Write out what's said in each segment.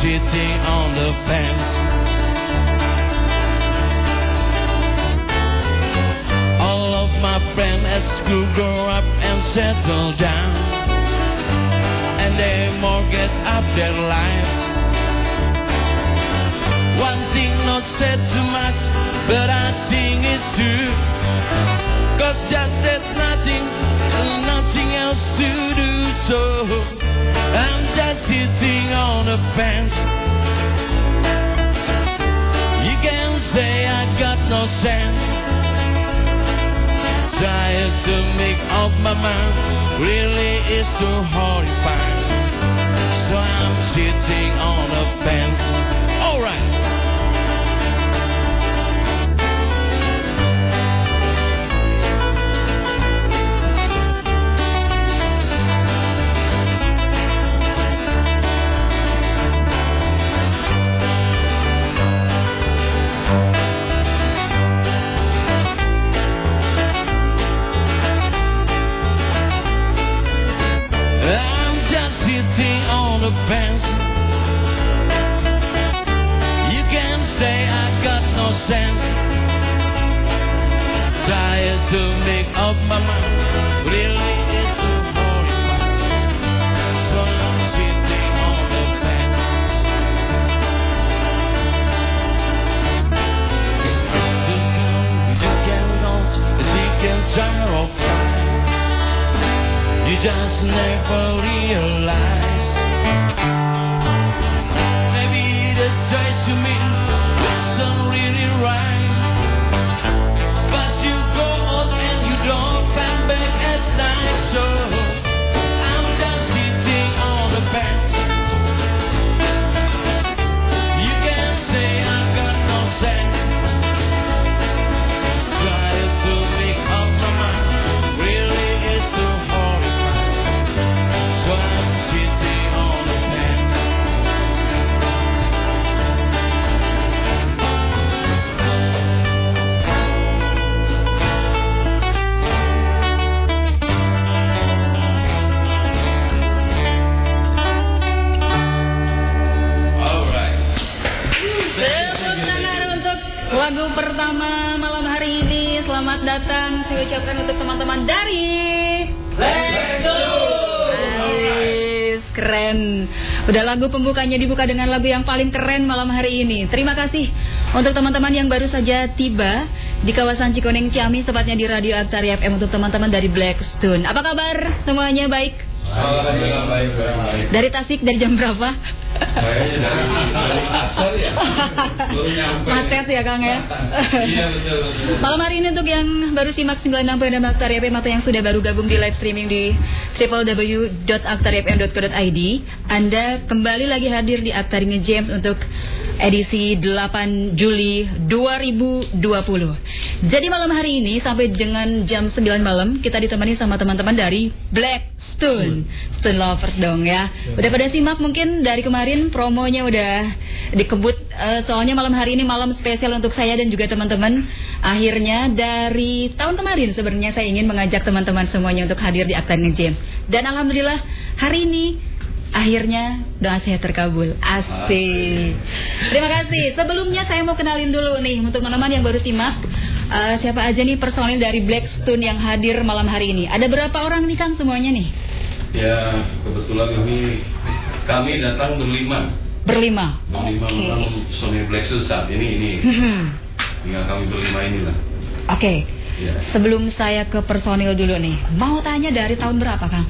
Sitting on the fence. All of my friends at school grow up and settle down. And they mortgage up their lives. One thing not said too much, but I think it's true. Cause just there's nothing, nothing else to do. So I'm just sitting on the fence. You can say I got no sense. Trying to make up my mind really is so horrifying. So I'm sitting on a fence. Lagu pembukanya dibuka dengan lagu yang paling keren malam hari ini. Terima kasih untuk teman-teman yang baru saja tiba di kawasan Cikoneng Ciamis, tepatnya di Radio Aktari FM untuk teman-teman dari Blackstone. Apa kabar? Semuanya baik? Alhamdulillah baik, baik. Dari Tasik dari jam berapa? Asal ya. Ya Kang ya. Iya betul betul. Malam hari ini untuk yang baru simak 96.6 Aktari FM atau yang sudah baru gabung di live streaming di www.aktarifm.co.id Anda kembali lagi hadir di Aktari James untuk edisi 8 Juli 2020 Jadi malam hari ini sampai dengan jam 9 malam kita ditemani sama teman-teman dari Blackstone Stone Lovers dong ya Udah pada simak mungkin dari kemarin promonya udah dikebut eh, soalnya malam hari ini malam spesial untuk saya dan juga teman-teman. Akhirnya dari tahun kemarin sebenarnya saya ingin mengajak teman-teman semuanya untuk hadir di Akta James. Dan alhamdulillah hari ini akhirnya doa saya terkabul. Asik. Terima kasih. Sebelumnya saya mau kenalin dulu nih untuk teman-teman yang baru simak Eh, siapa aja nih personil dari Blackstone yang hadir malam hari ini? Ada berapa orang nih Kang semuanya nih? Ya, kebetulan kami kami datang berlima. Berlima. Berlima Oke. memang Sony Blackstone saat ini ini Hmm. tinggal kami berlima inilah. Oke. Ya. Sebelum saya ke personil dulu nih, mau tanya dari tahun berapa Kang?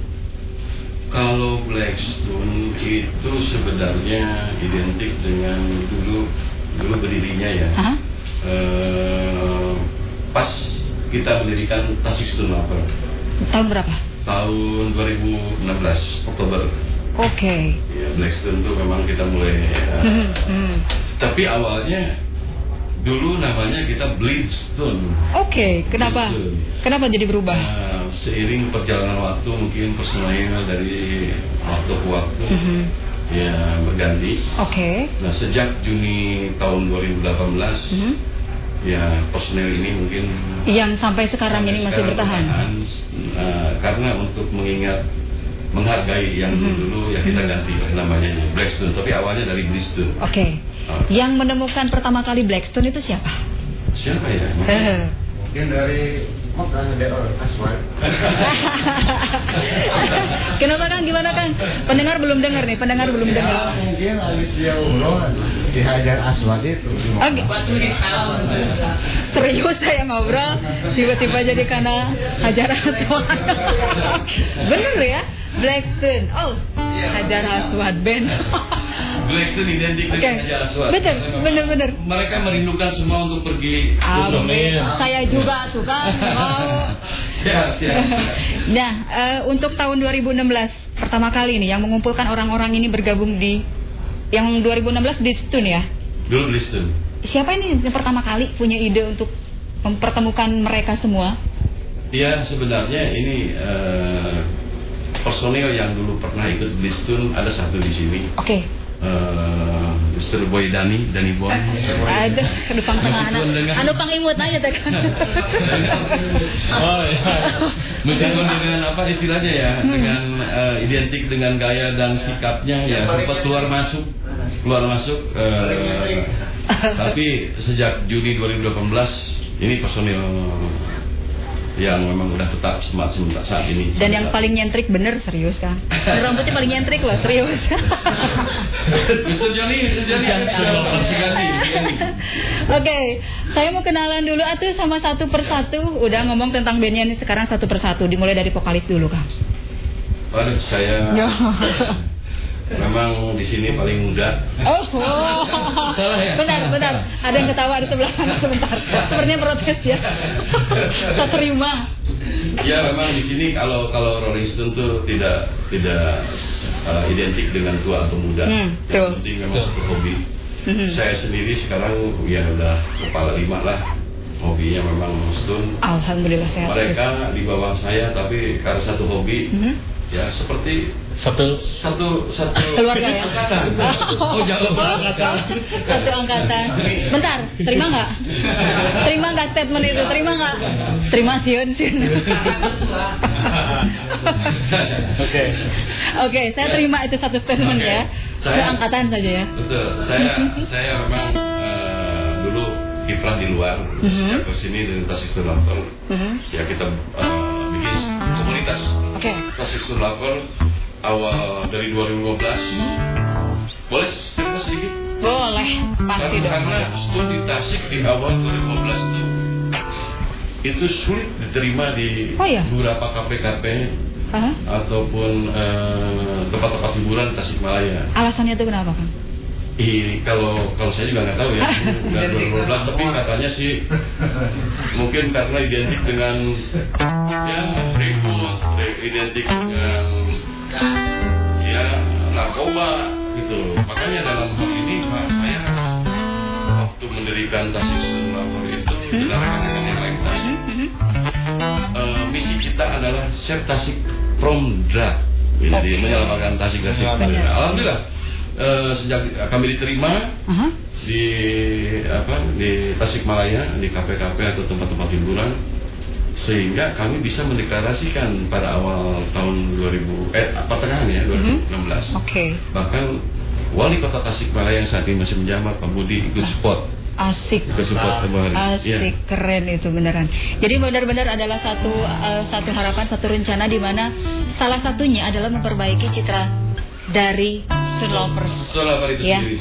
Kalau Blackstone itu sebenarnya identik dengan dulu dulu berdirinya ya. Hah? Eh, pas kita mendirikan Tasik Stone Lover Tahun berapa? tahun 2016 Oktober. Oke. Ya, Blackstone itu memang kita mulai eh, Hmm, hmm. Tapi awalnya dulu namanya kita Bleedstone. Oke, kenapa? Blackstone. Kenapa jadi berubah? Nah, seiring perjalanan waktu mungkin personil dari waktu ke waktu Mhm. ya berganti. Oke. Nah sejak Juni tahun 2018 Mhm. ya personil ini mungkin Yang sampai sekarang ini masih sekarang bertahan. Nah, karena untuk mengingat menghargai yang Mhm. dulu ya kita ganti lah namanya Blackstone. Tapi awalnya dari Bleedstone. Oke. Ah. Yang menemukan pertama kali Blackstone itu siapa? Siapa ya? Mungkin dari. Kenapa Kang? Gimana Kang? Pendengar belum dengar nih, pendengar belum Ya, dengar. mungkin habis dia umroh di Hajar Aswad itu. Oke. Serius saya ngobrol, tiba-tiba jadi karena Hajar Aswad. Bener ya? Blackstone. Oh, Hajar Aswad band. Blackstone identik dengan Hajar Aswad. Betul, bener-bener. Mereka merindukan semua untuk pergi Amin. Saya juga tuh kan mau. Siap, siap. Nah, eh, untuk tahun 2016 pertama kali ini yang mengumpulkan orang-orang ini bergabung di yang 2016 di Stun ya. Dulu Bleedstone. Siapa ini yang pertama kali punya ide untuk mempertemukan mereka semua? Ya sebenarnya ini eh, personil yang dulu pernah ikut Bleedstone ada satu di sini. Oke. Eh, Mr. Boy Dani, Dani Bon. Ada depan tengah anak. Anu pang imut aja teh kan. Oh iya. Meskipun dengan apa istilahnya ya, Hmm. dengan eh, identik dengan gaya dan sikapnya ya sempat keluar masuk, keluar masuk. eh, tapi sejak Juni 2018 ini personil yang memang udah tetap semat sementara saat ini. Dan yang paling nyentrik bener serius kan. Rambutnya paling nyentrik loh serius. Mr. Mr. Mr. Gandhi, Mr. Gandhi. Oke, saya mau kenalan dulu atuh sama satu persatu. Udah ngomong tentang bandnya nih sekarang satu persatu. Dimulai dari vokalis dulu kang. Waduh, saya. memang di sini paling muda. Oh, oh. Salah ya? bentar, bentar. Ada yang ketawa di sebelah kanan sebentar. Sepertinya protes ya. Tak terima. Ya memang di sini kalau kalau Rolling Stone tuh tidak tidak uh, identik dengan tua atau muda. Hmm, yang betul. penting memang satu hobi. Mhm. Saya sendiri sekarang ya udah kepala lima lah. Hobinya memang Stone. Alhamdulillah sehat. terus. Mereka di bawah saya tapi karena satu hobi Mhm. ya seperti Satu satu satu Keluarga ya? angkatan. Oh jauh angkatan. Satu angkatan. Bentar, terima nggak? Terima nggak statement itu? Terima nggak? Terima siun siun. Oke. Oke, saya terima itu satu statement Oke. ya. Saya- Seangkatan saja ya. Betul. Saya saya memang eh, dulu kiprah di luar. Sejak ke sini dari Tasik Lover. Mhm. Ya kita eh, bikin komunitas Oke. Tasik Lover awal dari 2015. Boleh cerita sedikit? Boleh, pasti Karena, dong. karena studi di Tasik di awal 2015 itu itu sulit diterima di Oh, iya? beberapa KP-KP Hah? ataupun eh, tempat-tempat hiburan Tasikmalaya. Alasannya itu kenapa, Kang? Ih, kalau kalau saya juga nggak tahu ya, nggak 2012, tapi katanya sih mungkin karena identik dengan ya ribut, identik dengan ya narkoba gitu. Makanya dalam hal ini saya waktu mendirikan Tasik Sulawur itu dengan yang lain Tasik. Eh, misi kita adalah Save Tasik from Drug. Jadi menyelamatkan Tasik Tasik. Alhamdulillah eh, sejak kami diterima Aha. di apa di Tasikmalaya di kafe-kafe atau tempat-tempat hiburan sehingga kami bisa mendeklarasikan pada awal tahun 2000 eh pertengahan ya 2016 Oke. bahkan wali kota Tasikmalaya yang saat ini masih menjabat Pak Budi ikut spot Asik. Hari. Asik, Iya. keren itu beneran. Jadi benar-benar adalah satu eh, satu harapan, satu rencana di mana salah satunya adalah memperbaiki citra dari itu Ya. sendiri.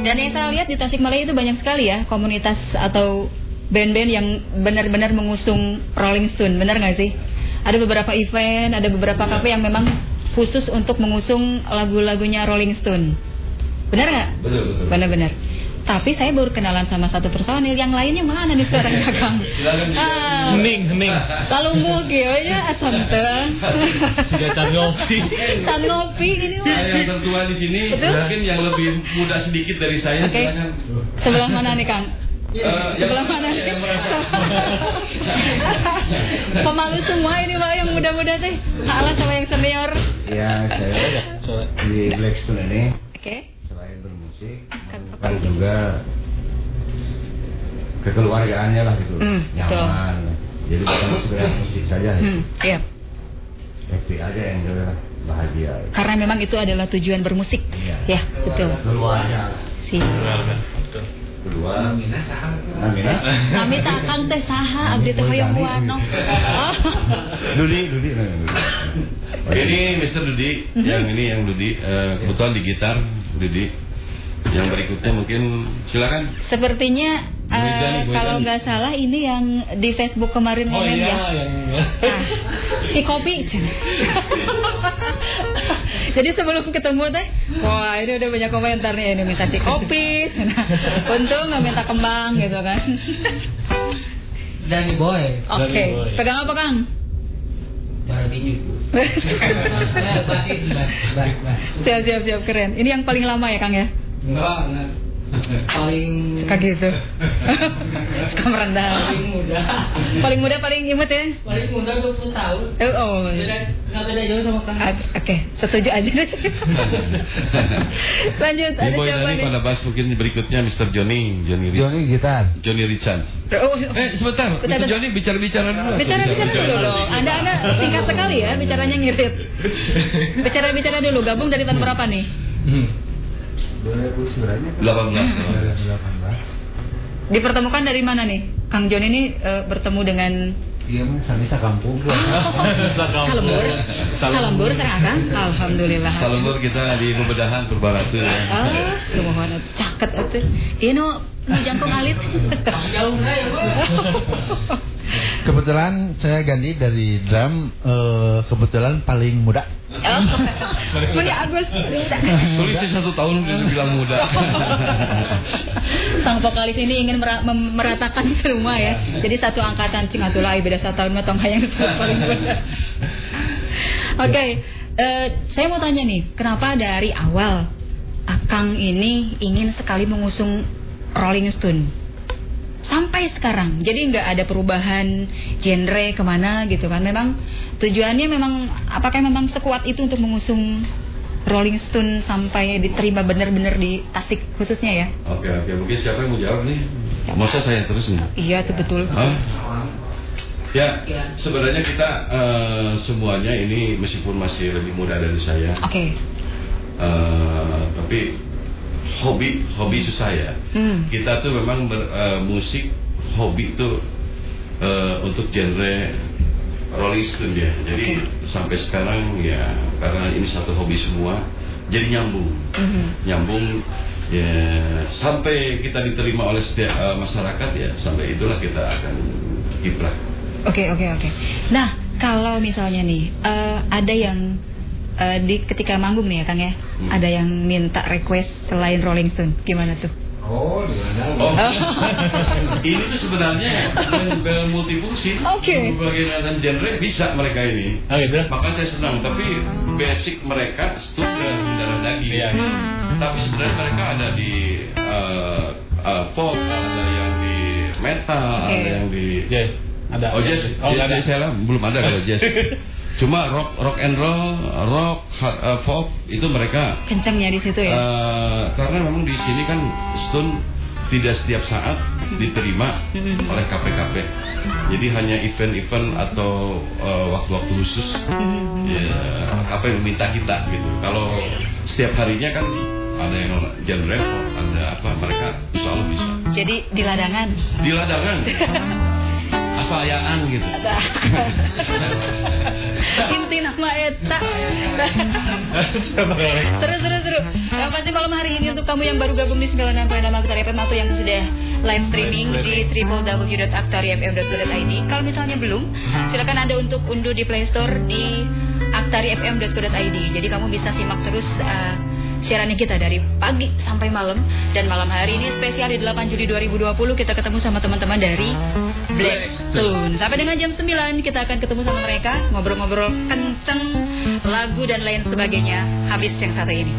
Dan yang saya lihat di Tasikmalaya itu banyak sekali ya komunitas atau band-band yang benar-benar mengusung Rolling Stone, benar nggak sih? Ada beberapa event, ada beberapa kafe yang memang khusus untuk mengusung lagu-lagunya Rolling Stone. Benar nggak? Betul betul. Benar-benar. Tapi saya baru kenalan sama satu personil, yang lainnya mana nih sekarang kakang? Silakan juga. Ah, Hening, hening. Talunggu kieu ya asam teh. Sudah can ngopi. Can ngopi ini mah. Saya yang tertua di sini, Betul. mungkin yang lebih muda sedikit dari saya, Oke. silakan. Sebelah mana nih Kang? Eh, yang- Sebelah mana? yang merasa Pemalu semua ini malah yang muda-muda teh. Kalah sama yang senior. Ya saya di Blackstone ini Oke. selain bermusik Kan- juga kekeluargaannya lah gitu Hmm, nyaman jadi bukan sekedar musik saja Hmm, iya. happy aja yang juga bahagia Karena memang itu adalah tujuan bermusik. Iya. Ya, betul. keluarga Si. Betul. Kedua Amina Kami tak kang teh saha abdi teh hoyong wano. Dudi Dudi ini Mr. Dudi, Mhm. yang ini yang Dudi, eh, kebetulan di gitar Dudi. Yang berikutnya mungkin silakan. Sepertinya eh, kalau nggak salah ini yang di Facebook kemarin Oh komen iya, ya. yang Ah, si kopi. Jadi sebelum ketemu teh, wah ini udah banyak komentar nih ini minta si kopi. Untung nggak minta kembang gitu kan. Danny Boy. Oke, Boy. pegang apa Kang? Cara tinju. Baik, baik, baik. siap siap siap keren. Ini yang paling lama ya Kang ya? Enggak, enggak paling suka gitu. Suka merendah. Paling muda. Paling muda paling imut ya? Paling muda 20 tahun. Oh, oh. oh. beda beda jauh sama kamu. Oke okay. setuju aja. Lanjut ada siapa ya? nih pada bahas mungkin berikutnya Mr. Johnny Johnny Rich. Johnny gitar. Johnny Richards. Oh, oh. eh sebentar. Mr. Johnny bicara bicara dulu. Bicara bicara dulu. Loh anda anda singkat sekali ya bicaranya ngirit. Bicara bicara dulu. Gabung dari tahun berapa nih? Hmm. 2019 18 ya, iya, dipertemukan dari mana nih Kang John ini uh, bertemu dengan Iya, Sanisa Kampung. Ah, oh, oh, oh. Sanisa Kampung. Kalembur. Kalembur serahkan. Alhamdulillah. Kalembur kita di pembedahan Purbalatu ya. Ah, oh, semua caket itu. Iya no, nu jangkung alit. Eh, ya, kebetulan saya ganti dari drum eh, kebetulan paling muda. Oh, Muni Agus. Sih satu tahun udah dibilang muda. Sang vokalis ini ingin meratakan semua ya. Jadi satu angkatan cing atuh lah beda satu tahun mah tong hayang paling muda. Oke, eh, saya mau tanya nih, kenapa dari awal Akang ini ingin sekali mengusung Rolling Stone? Sampai sekarang, jadi nggak ada perubahan genre ke mana gitu kan? Memang tujuannya memang apakah memang sekuat itu untuk mengusung Rolling Stone sampai diterima benar-benar di Tasik khususnya ya? Oke oke, mungkin siapa yang mau jawab nih? Masa saya terus nih? Iya, itu betul. Hah? Ya, sebenarnya kita eh, semuanya ini meskipun masih lebih muda dari saya, Oke. eh, tapi hobi hobi susah ya. Hmm. Kita tuh memang bermusik hobi itu eh, untuk genre Rolling Stone ya. Jadi sampai sekarang ya karena ini satu hobi semua, jadi nyambung, Mhm. nyambung ya sampai kita diterima oleh setiap eh, masyarakat ya sampai itulah kita akan kiprah. Oke oke oke. Nah kalau misalnya nih eh, ada yang eh, di ketika manggung nih ya Kang ya, Hmm. ada yang minta request selain Rolling Stone, gimana tuh? Oh Oh, ini tuh sebenarnya yang multifungsi. Oke. Berbagai macam genre bisa mereka ini. Oh gitu. Maka saya senang. Tapi basic mereka stuk dan darah daging. Iya. Tapi sebenarnya mereka ada di eh, eh, pop, ada yang di metal, Oke. ada yang di Jazz. Ada. Oh jazz, Oh, jazz, ada. jazz ada kalau jazz. Cuma rock, rock and roll, rock, hard, eh, pop itu mereka Kencengnya di situ ya? Eh, karena memang di sini kan Stone tidak setiap saat diterima Mhm. oleh KPKP. Jadi hanya event-event atau eh, waktu-waktu khusus Mhm. ya KP meminta kita gitu. Kalau setiap harinya kan ada yang genre pop, ada apa mereka Allah bisa. Jadi di ladangan. Di ladangan. Asayaan gitu. Inti nama eta. seru seru seru. Yang pasti malam hari ini untuk kamu yang baru gabung di 96.6 Aktor FM atau yang sudah live streaming di www.aktarifm.co.id. Kalau misalnya belum, silakan Anda untuk unduh di Play Store di aktarifm.co.id. Jadi kamu bisa simak terus uh, siarannya kita dari pagi sampai malam dan malam hari ini spesial di 8 Juli 2020 kita ketemu sama teman-teman dari Blackstone. Sampai dengan jam 9 kita akan ketemu sama mereka ngobrol-ngobrol kenceng lagu dan lain sebagainya habis yang satu ini.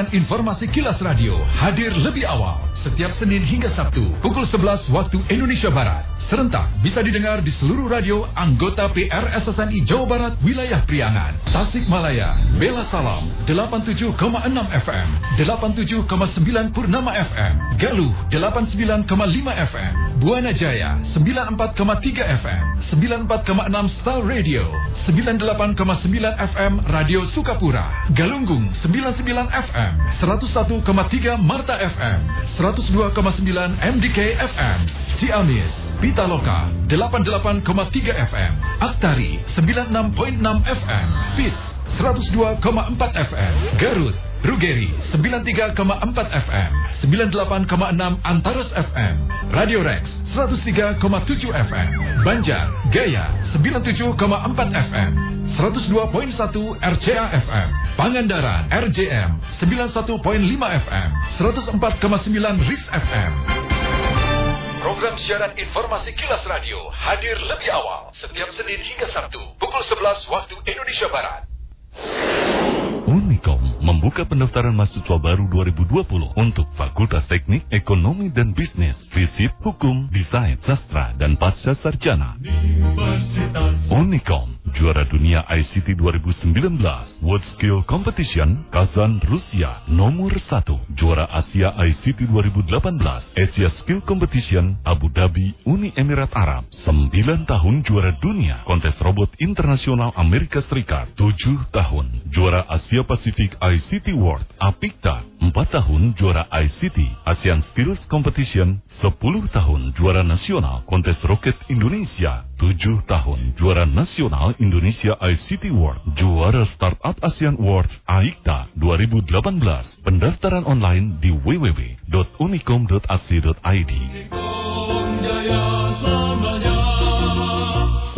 Siaran informasi Kilas Radio hadir lebih awal setiap Senin hingga Sabtu pukul 11 waktu Indonesia Barat. Serentak bisa didengar di seluruh radio anggota PRSSNI Jawa Barat wilayah Priangan, Tasikmalaya, Bela Salam 87,6 FM, 87,9 Purnama FM, Galuh 89,5 FM, Buana Jaya 94,3 FM, 94,6 Star Radio, 98,9 FM Radio Sukapura, Galunggung 99 FM, 101,3 Marta FM, 102,9 MDK FM, Ciamis, Pitaloka 88,3 FM, Aktari 96.6 FM, PIS 102,4 FM, Garut Rugeri 93,4 FM, 98,6 Antares FM, Radio Rex 103,7 FM, Banjar Gaya 97,4 FM, 102.1 RCA FM, Pangandaran RJM 91.5 FM, 104,9 RIS FM. Program siaran informasi Kilas Radio hadir lebih awal setiap Senin hingga Sabtu pukul 11 waktu Indonesia Barat. Membuka pendaftaran mahasiswa baru 2020 untuk Fakultas Teknik, Ekonomi dan Bisnis, Fisip, Hukum, Desain, Sastra, dan Pasca Sarjana. Unicom juara dunia ICT 2019, World Skill Competition, Kazan, Rusia, nomor 1, juara Asia ICT 2018, Asia Skill Competition, Abu Dhabi, Uni Emirat Arab, 9 tahun juara dunia, kontes robot internasional Amerika Serikat, 7 tahun, juara Asia Pasifik ICT World, APIKTA, 4 tahun juara ICT, ASEAN Skills Competition, 10 tahun juara nasional, kontes roket Indonesia, 7 tahun juara nasional Indonesia ICT World, juara Startup ASEAN Awards AIKTA 2018. Pendaftaran online di www.unicom.ac.id.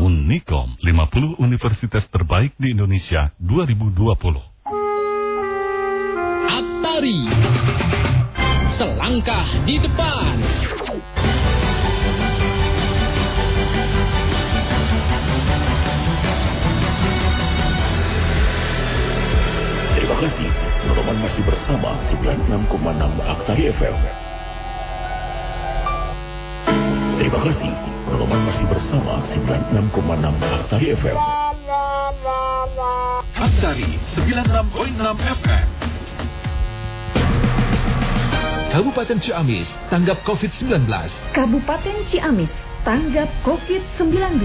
Unicom, 50 universitas terbaik di Indonesia 2020. Atari Selangkah di depan Terima kasih. Roman masih bersama 96,6 Aktari FM. Terima kasih. Roman masih bersama 96,6 Aktari FM. Aktari 96.6 FM. Kabupaten Ciamis tanggap COVID-19. Kabupaten Ciamis tanggap COVID-19.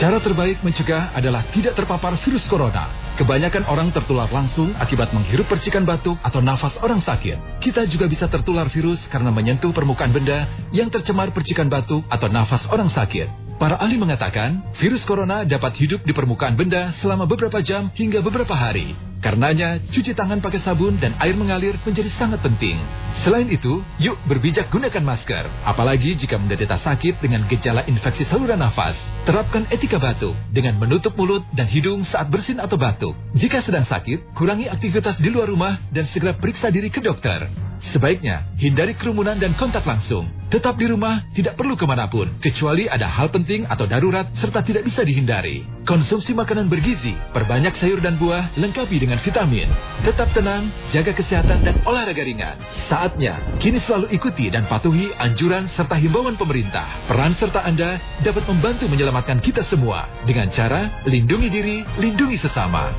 Cara terbaik mencegah adalah tidak terpapar virus corona. Kebanyakan orang tertular langsung akibat menghirup percikan batuk atau nafas orang sakit. Kita juga bisa tertular virus karena menyentuh permukaan benda yang tercemar percikan batuk atau nafas orang sakit. Para ahli mengatakan, virus corona dapat hidup di permukaan benda selama beberapa jam hingga beberapa hari. Karenanya, cuci tangan pakai sabun dan air mengalir menjadi sangat penting. Selain itu, yuk berbijak gunakan masker. Apalagi jika menderita sakit dengan gejala infeksi saluran nafas. Terapkan etika batuk dengan menutup mulut dan hidung saat bersin atau batuk. Jika sedang sakit, kurangi aktivitas di luar rumah dan segera periksa diri ke dokter. Sebaiknya, hindari kerumunan dan kontak langsung. Tetap di rumah, tidak perlu ke mana pun, kecuali ada hal penting atau darurat, serta tidak bisa dihindari. Konsumsi makanan bergizi, perbanyak sayur dan buah, lengkapi dengan vitamin. Tetap tenang, jaga kesehatan dan olahraga ringan. Saatnya, kini selalu ikuti dan patuhi anjuran serta himbauan pemerintah. Peran serta Anda dapat membantu menyelamatkan kita semua dengan cara lindungi diri, lindungi sesama.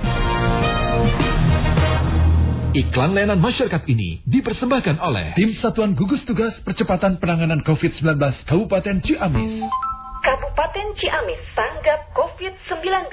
Iklan layanan masyarakat ini dipersembahkan oleh Tim Satuan Gugus Tugas Percepatan Penanganan COVID-19 Kabupaten Ciamis. Kabupaten Ciamis tanggap COVID-19.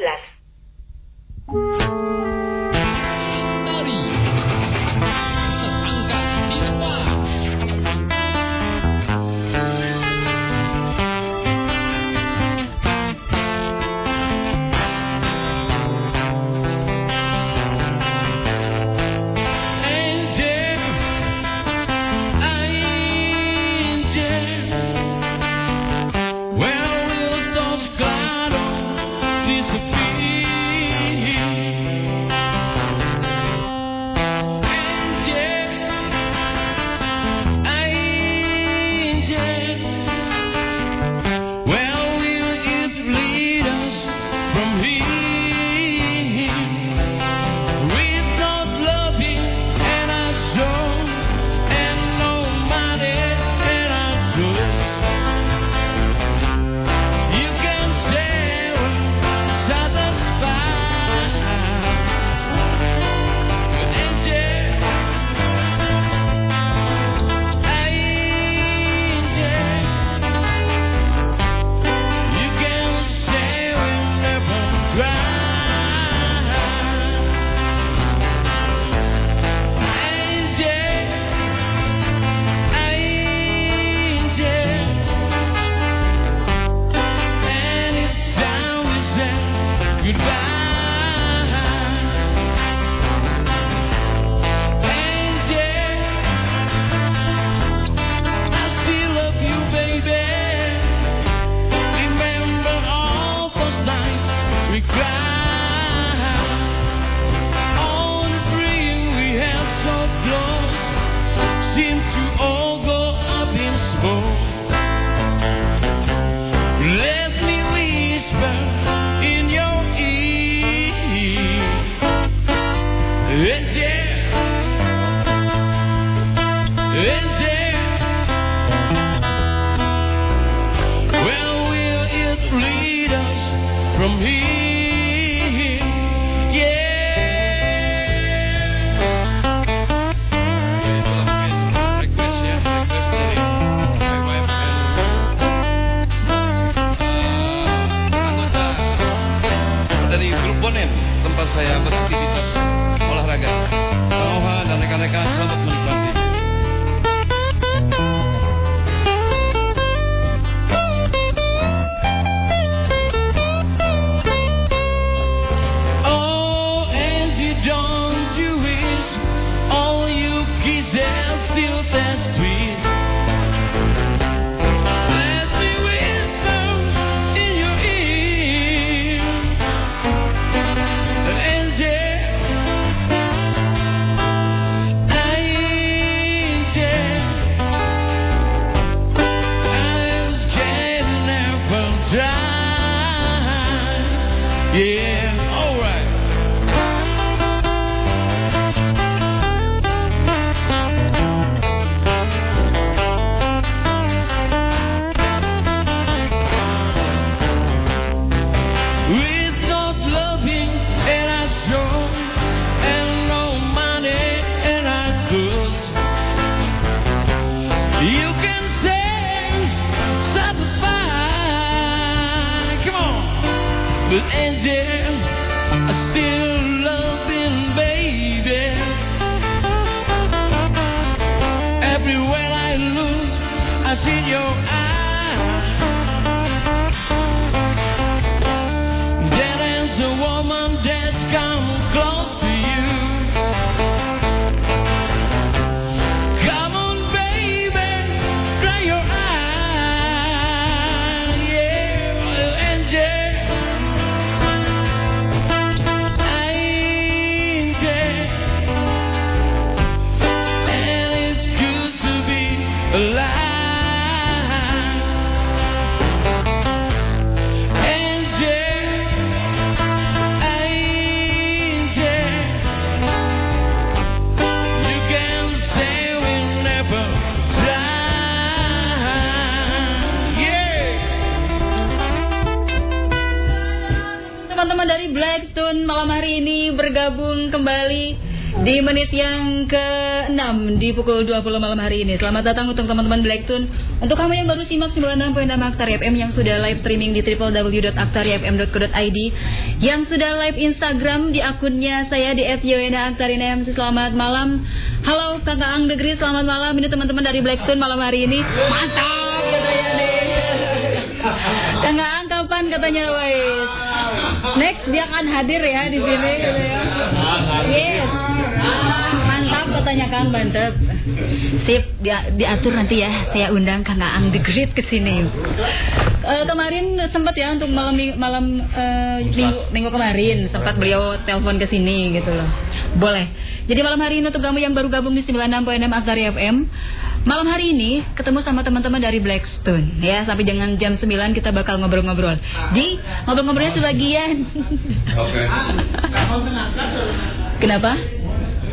Blackstone malam hari ini bergabung kembali di menit yang ke-6 di pukul 20 malam hari ini. Selamat datang untuk teman-teman Blackstone. Untuk kamu yang baru simak 96.6 Aktari FM yang sudah live streaming di www.aktarifm.co.id yang sudah live Instagram di akunnya saya di @yoena Selamat malam. Halo Kakak Ang Degri, selamat malam. Ini teman-teman dari Blackstone malam hari ini. Mantap katanya deh. Kang Ang kapan katanya wes. Next dia akan hadir ya di sini gitu ya. Yes. Mantap katanya Kang mantap. Sip, dia, diatur nanti ya. Saya undang Kang Aang the Great ke sini. Eh, kemarin sempat ya untuk malam malam eh, minggu, minggu kemarin sempat beliau telepon ke sini gitu loh. Boleh. Jadi malam hari ini untuk kamu yang baru gabung di 96.6 Aktari FM, malam hari ini ketemu sama teman-teman dari Blackstone ya sampai dengan jam 9 kita bakal ngobrol-ngobrol. Di ngobrol-ngobrolnya sebagian. Oke. Kenapa?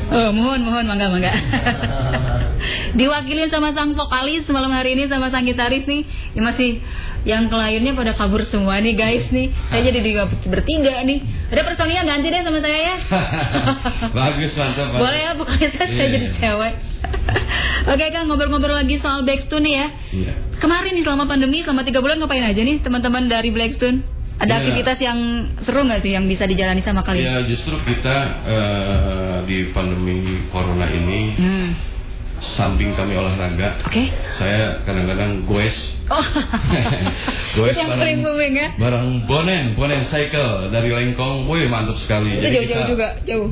Oh, mohon, mohon, mangga, mangga. Diwakilin sama sang vokalis malam hari ini sama sang gitaris nih. Ini masih yang kliennya pada kabur semua nih guys nih. Saya jadi di bertiga nih. Ada personilnya ganti deh sama saya ya. Bagus mantap. Boleh ya pokoknya saya Iya. jadi cewek. Oke Kang, ngobrol-ngobrol lagi soal Blackstone nih ya. Iya. Kemarin nih selama pandemi, selama tiga bulan ngapain aja nih teman-teman dari Blackstone? Ada Iya. aktivitas yang seru nggak sih yang bisa dijalani sama kalian? Ya justru kita eh, di pandemi corona ini Hmm. samping kami olahraga, Oke. saya kadang-kadang goes, Oh, goes yang paling booming ya? barang bonen, bonen cycle dari Lengkong, wih mantap sekali. Itu Jadi jauh-jauh juga, jauh.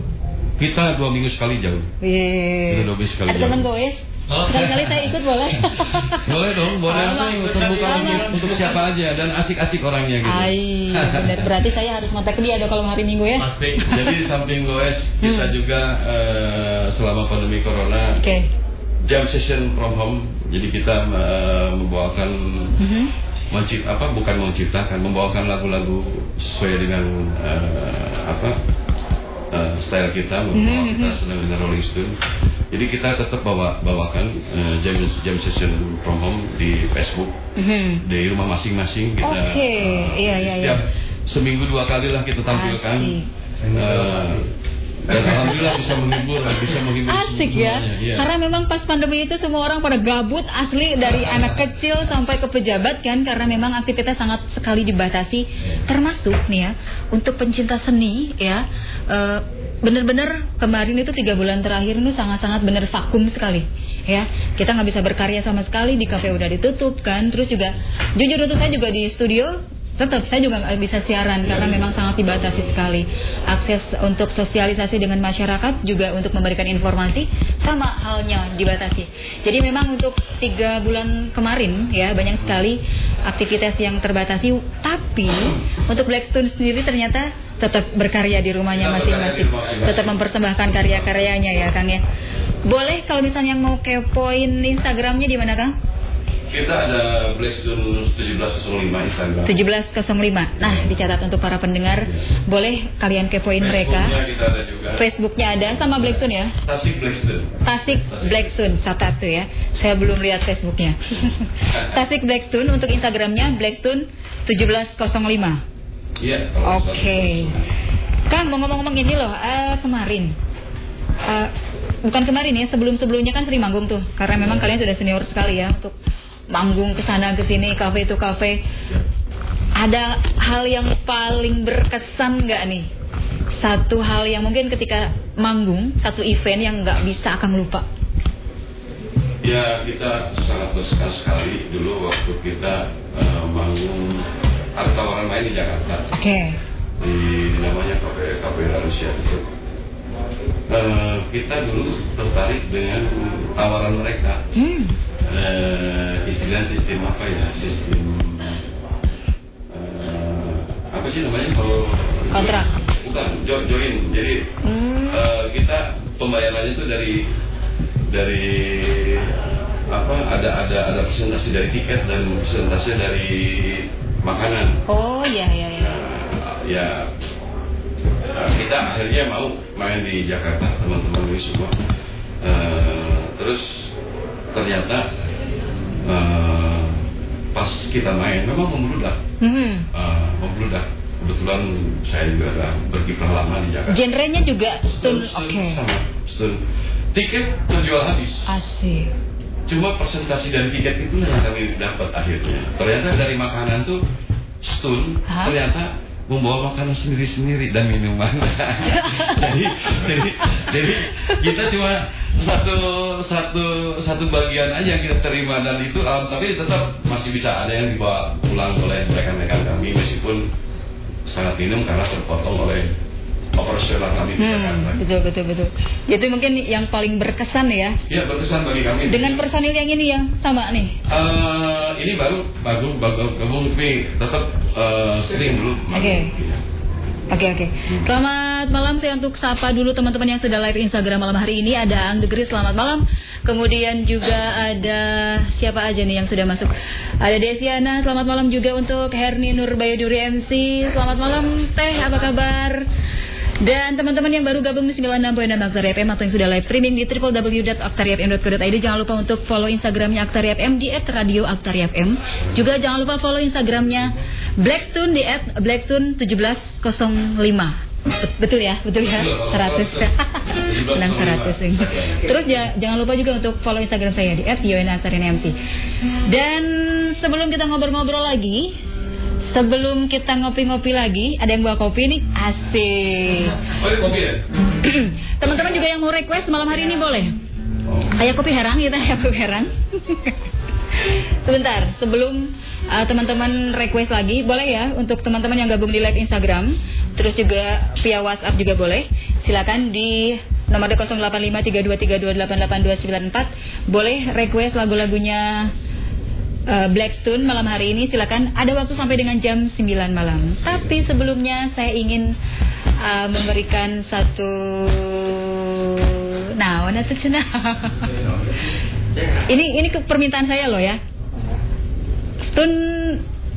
kita dua minggu sekali jauh. Iya. Kita dua minggu sekali Ada teman goes? Sekali-kali saya ikut boleh? Boleh dong, boleh Sama. tuh terbuka untuk, untuk siapa aja dan asik-asik orangnya gitu. Ai, benar. Berarti saya harus kontak dia dong kalau hari Minggu ya? Jadi di samping goes kita Hmm. juga eh, selama pandemi corona Oke. jam session from home. Jadi kita eh, membawakan Mhm. mencipt apa bukan menciptakan membawakan lagu-lagu sesuai dengan eh, apa eh, style kita membawa Mhm, kita mhm. senang dengan Rolling Stone jadi kita tetap bawa bawakan eh, jam jam session from home di Facebook Mhm. di rumah masing-masing kita Oke, eh, iya, iya, setiap iya. seminggu dua kali lah kita tampilkan dan alhamdulillah bisa menghibur bisa menghibur Asik ya. iya. Karena memang pas pandemi itu semua orang pada gabut asli dari anak kecil sampai ke pejabat kan karena memang aktivitas sangat sekali dibatasi. Termasuk nih ya untuk pencinta seni ya eh, bener-bener kemarin itu tiga bulan terakhir itu sangat-sangat bener vakum sekali ya. Kita nggak bisa berkarya sama sekali di kafe udah ditutup kan. Terus juga jujur untuk saya juga di studio tetap saya juga nggak bisa siaran karena memang sangat dibatasi sekali. Akses untuk sosialisasi dengan masyarakat juga untuk memberikan informasi sama halnya dibatasi. Jadi memang untuk tiga bulan kemarin ya banyak sekali aktivitas yang terbatasi. Tapi untuk Blackstone sendiri ternyata tetap berkarya di rumahnya masing-masing. tetap mempersembahkan karya-karyanya ya Kang ya. Boleh kalau misalnya yang mau kepoin Instagramnya di mana Kang? Kita ada Blackstone 1705 Instagram. 1705. Nah, dicatat untuk para pendengar. Boleh kalian kepoin mereka. Facebooknya kita ada juga. Facebooknya ada sama Blackstone ya. Tasik Blackstone. Tasik Blackstone catat tuh ya. Saya belum lihat Facebooknya. Tasik Blackstone untuk Instagramnya Blackstone 1705. Iya. Oke. Kang mau ngomong-ngomong ini loh, eh, kemarin. Eh, bukan kemarin ya, sebelum-sebelumnya kan sering manggung tuh. Karena memang kalian sudah senior sekali ya untuk manggung ke sana ke sini, kafe itu kafe. Ada hal yang paling berkesan nggak nih? Satu hal yang mungkin ketika manggung, satu event yang nggak bisa akan lupa. Ya kita sangat berkesan sekali dulu waktu kita uh, manggung ada tawaran main di Jakarta. Oke. Okay. Di namanya kafe kafe Rusia itu. Uh, kita dulu tertarik dengan tawaran mereka. Hmm. Uh, istilah sistem apa ya? Sistem uh, apa sih namanya kalau kontrak? Bukan, jo join. Jadi hmm. uh, kita pembayarannya itu dari dari apa ada ada ada presentasi dari tiket dan presentasi dari makanan. Oh iya iya iya. Nah, ya nah, kita akhirnya mau main di Jakarta teman-teman ini semua. Uh, terus ternyata uh, pas kita main memang membludak, Hmm. uh, membludak. Kebetulan saya juga udah berkiprah lama di Jakarta. Genrenya juga stun, oke. Okay. Sama, stun. Tiket terjual habis. Asik. Cuma presentasi dari tiket itu yang kami dapat akhirnya. Ternyata dari makanan tuh stun, ternyata membawa makanan sendiri-sendiri dan minuman. jadi, jadi, jadi kita cuma satu satu satu bagian aja yang kita terima dan itu um, tapi tetap masih bisa ada yang dibawa pulang oleh rekan-rekan kami meskipun sangat minum karena terpotong oleh operasional kami di Jakarta. Hmm, betul betul betul. Jadi mungkin yang paling berkesan ya. Ya berkesan bagi kami. Dengan personil yang ini yang sama nih. Uh, ini baru baru baru gabung tapi tetap uh, sering dulu. Oke. Okay. Oke oke. Selamat malam saya untuk sapa dulu teman-teman yang sudah live Instagram malam hari ini ada Ang Degri selamat malam. Kemudian juga ada siapa aja nih yang sudah masuk? Ada Desiana selamat malam juga untuk Herni Nurbayuduri MC. Selamat malam Teh apa kabar? Dan teman-teman yang baru gabung di 96.6 Aktari FM atau yang sudah live streaming di www.aktarifm.co.id jangan lupa untuk follow Instagramnya Aktari FM di @radioaktariFM. Juga jangan lupa follow Instagramnya Blackstone di @blackstone1705. Betul ya, betul ya, 100 Menang 100 ini. Terus ya, jangan lupa juga untuk follow Instagram saya di @yoenaktariNMC. Dan sebelum kita ngobrol-ngobrol lagi, Sebelum kita ngopi-ngopi lagi, ada yang bawa kopi nih, asik. Oh, kopi ya? Teman-teman juga yang mau request malam hari ini boleh. Kayak kopi herang gitu, kayak kopi herang. Sebentar, sebelum uh, teman-teman request lagi, boleh ya untuk teman-teman yang gabung di live Instagram, terus juga via WhatsApp juga boleh. Silakan di nomor 085323288294 boleh request lagu-lagunya uh, Blackstone malam hari ini silakan ada waktu sampai dengan jam 9 malam. Tapi sebelumnya saya ingin uh, memberikan satu nah, mana tuh Ini ini ke permintaan saya loh ya. Stone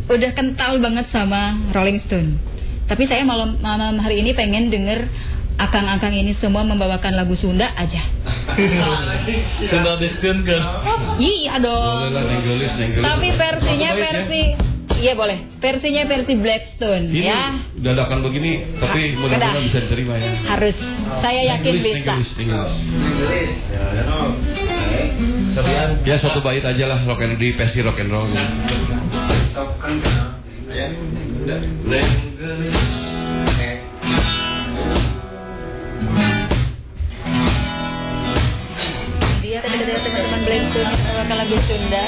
udah kental banget sama Rolling Stone. Tapi saya malam malam hari ini pengen denger akang-akang ini semua membawakan lagu Sunda aja. Sunda diskun kan? Iya dong. Tapi versinya bait ya. versi Iya boleh. Versinya versi Blackstone Ini ya. dadakan begini, tapi mudah-mudahan bisa diterima ya. Harus. Saya yakin Nenggelis, bisa. Nenggelis. Ya satu bait aja lah rock and di versi rock and roll. Nenggelis. Dia ada teman-teman Blackpink membawakan lagu Sunda.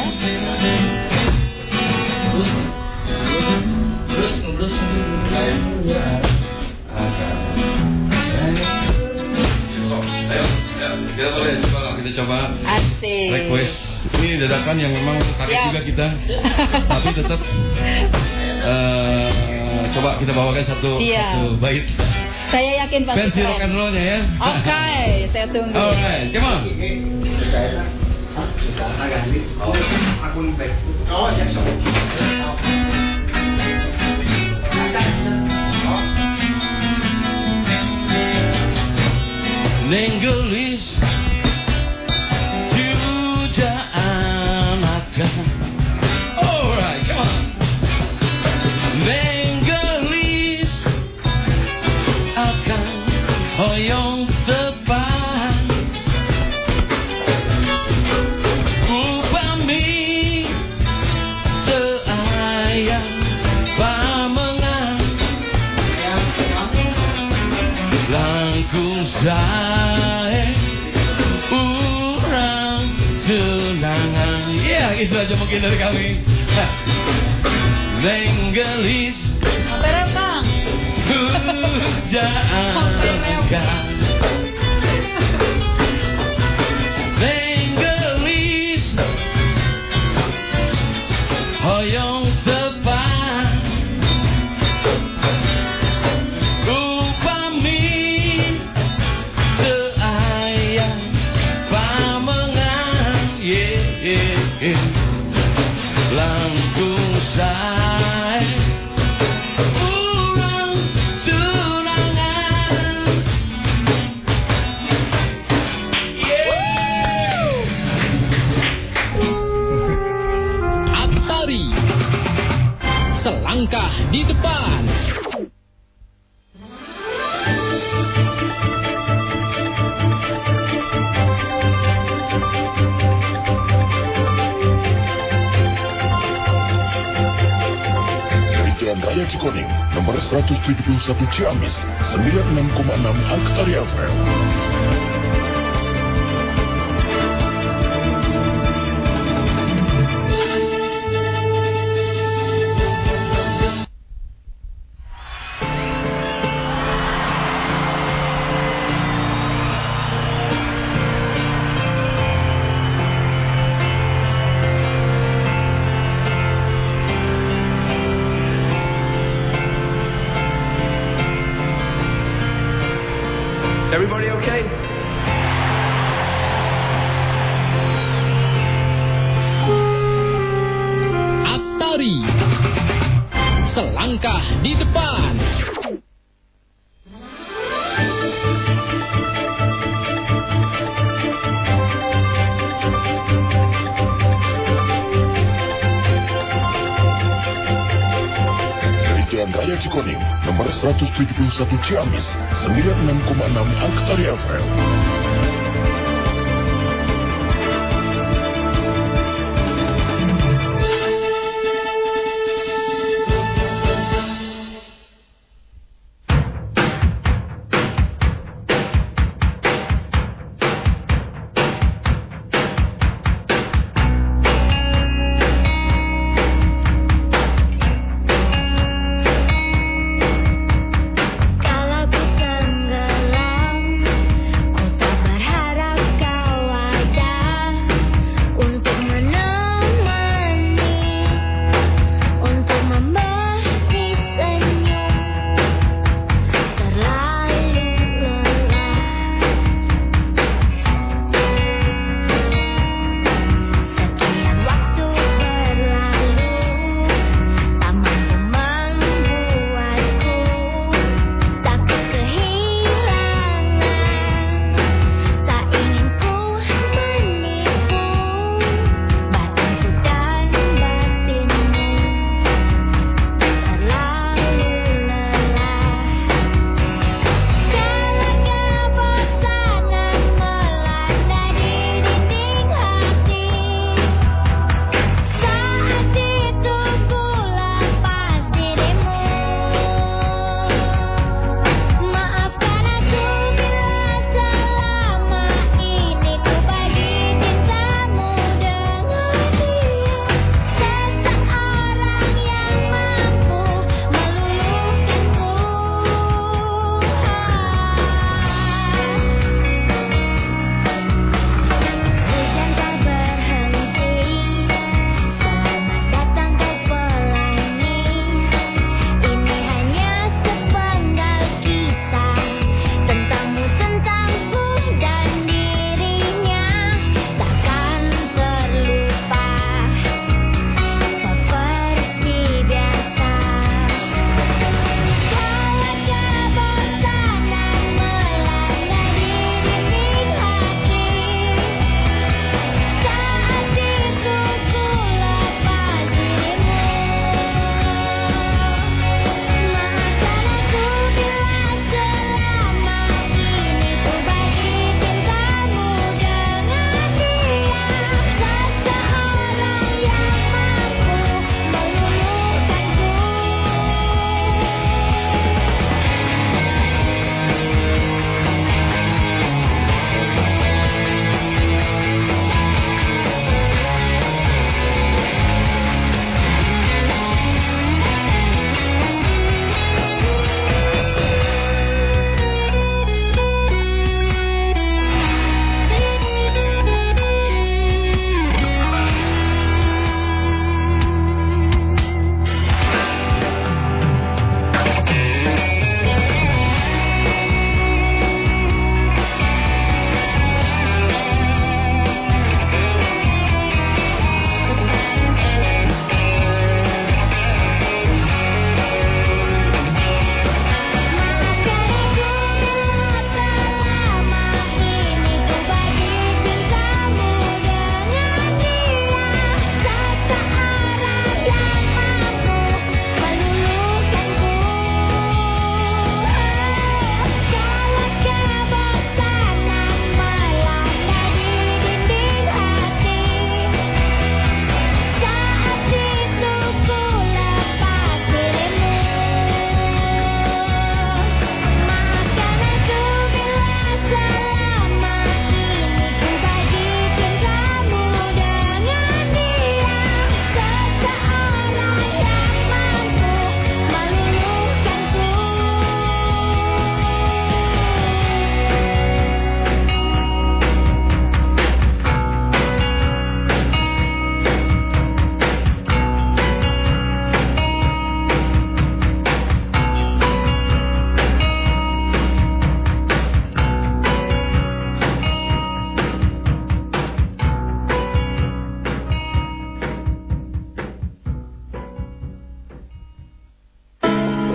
Kita boleh coba kita coba Asik. request. Ini dadakan yang memang kaget Siap. juga kita, tapi tetap eh, coba kita bawakan satu satu bait Saya yakin pasti versi rock and rollnya ya. Oke, saya tunggu. Alright, come on. Nenggelis itu aja Ciamis, 96,6 Raya Cikoneng, nomor 171 Ciamis, 96,6 Aktari FM.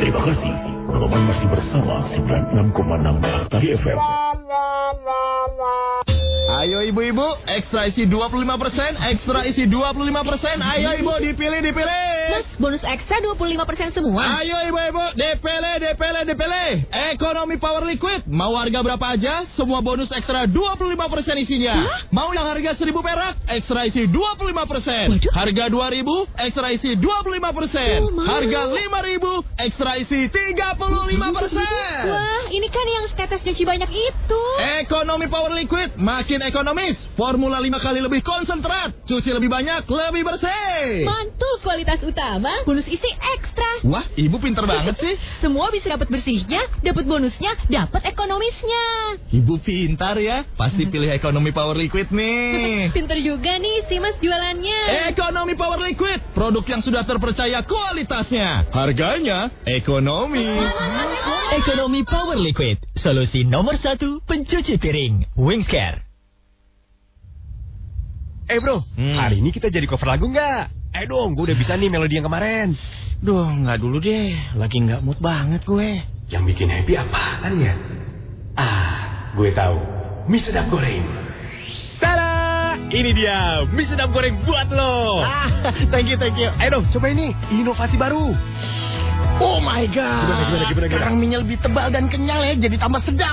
Terima kasih. Berobat masih bersama 96,6 Artari FM. Ayo ibu-ibu, ekstra isi 25%, ekstra isi 25%, ayo ibu dipilih, dipilih. Mas, bonus ekstra 25% semua. Ayo ibu-ibu, dipilih, dipilih, dipilih. Ekonomi Power Liquid. Mau harga berapa aja, semua bonus ekstra 25% isinya. Mau yang harga 1000 perak, ekstra isi 25%. Harga 2000, ekstra isi 25%. Harga 5000, ekstra isi 35%. Wah, ini kan yang tetes cuci banyak itu. Ekonomi Power Liquid makin ekonomis. Formula 5 kali lebih konsentrat. Cuci lebih banyak, lebih bersih. Mantul kualitas utama, bonus isi ekstra. Wah, ibu pinter banget sih. Semua bisa dapat bersihnya, dapat bonusnya, dapat ekonomisnya. Ibu pintar ya. Pasti pilih ekonomi Power Liquid nih. Pinter juga nih si Mas jualannya. Ekonomi Power Liquid, produk yang sudah terpercaya kualitasnya. Harganya ekonomi. Ekonomi Power Liquid, solusi nomor satu pencuci piring. Wingscare. Eh bro, hari ini kita jadi cover lagu nggak? Eh dong, gue udah bisa nih melodi yang kemarin. Duh, nggak dulu deh. Lagi nggak mood banget gue. Yang bikin happy apaan ya? Ah, gue tahu. Mie sedap goreng. Tada! Ini dia, mie sedap goreng buat lo. Ah, thank you, thank you. Ayo dong, coba ini. Inovasi baru. Oh my god. Gimana, gimana, gimana, gimana? Sekarang minyak lebih tebal dan kenyal ya, jadi tambah sedap.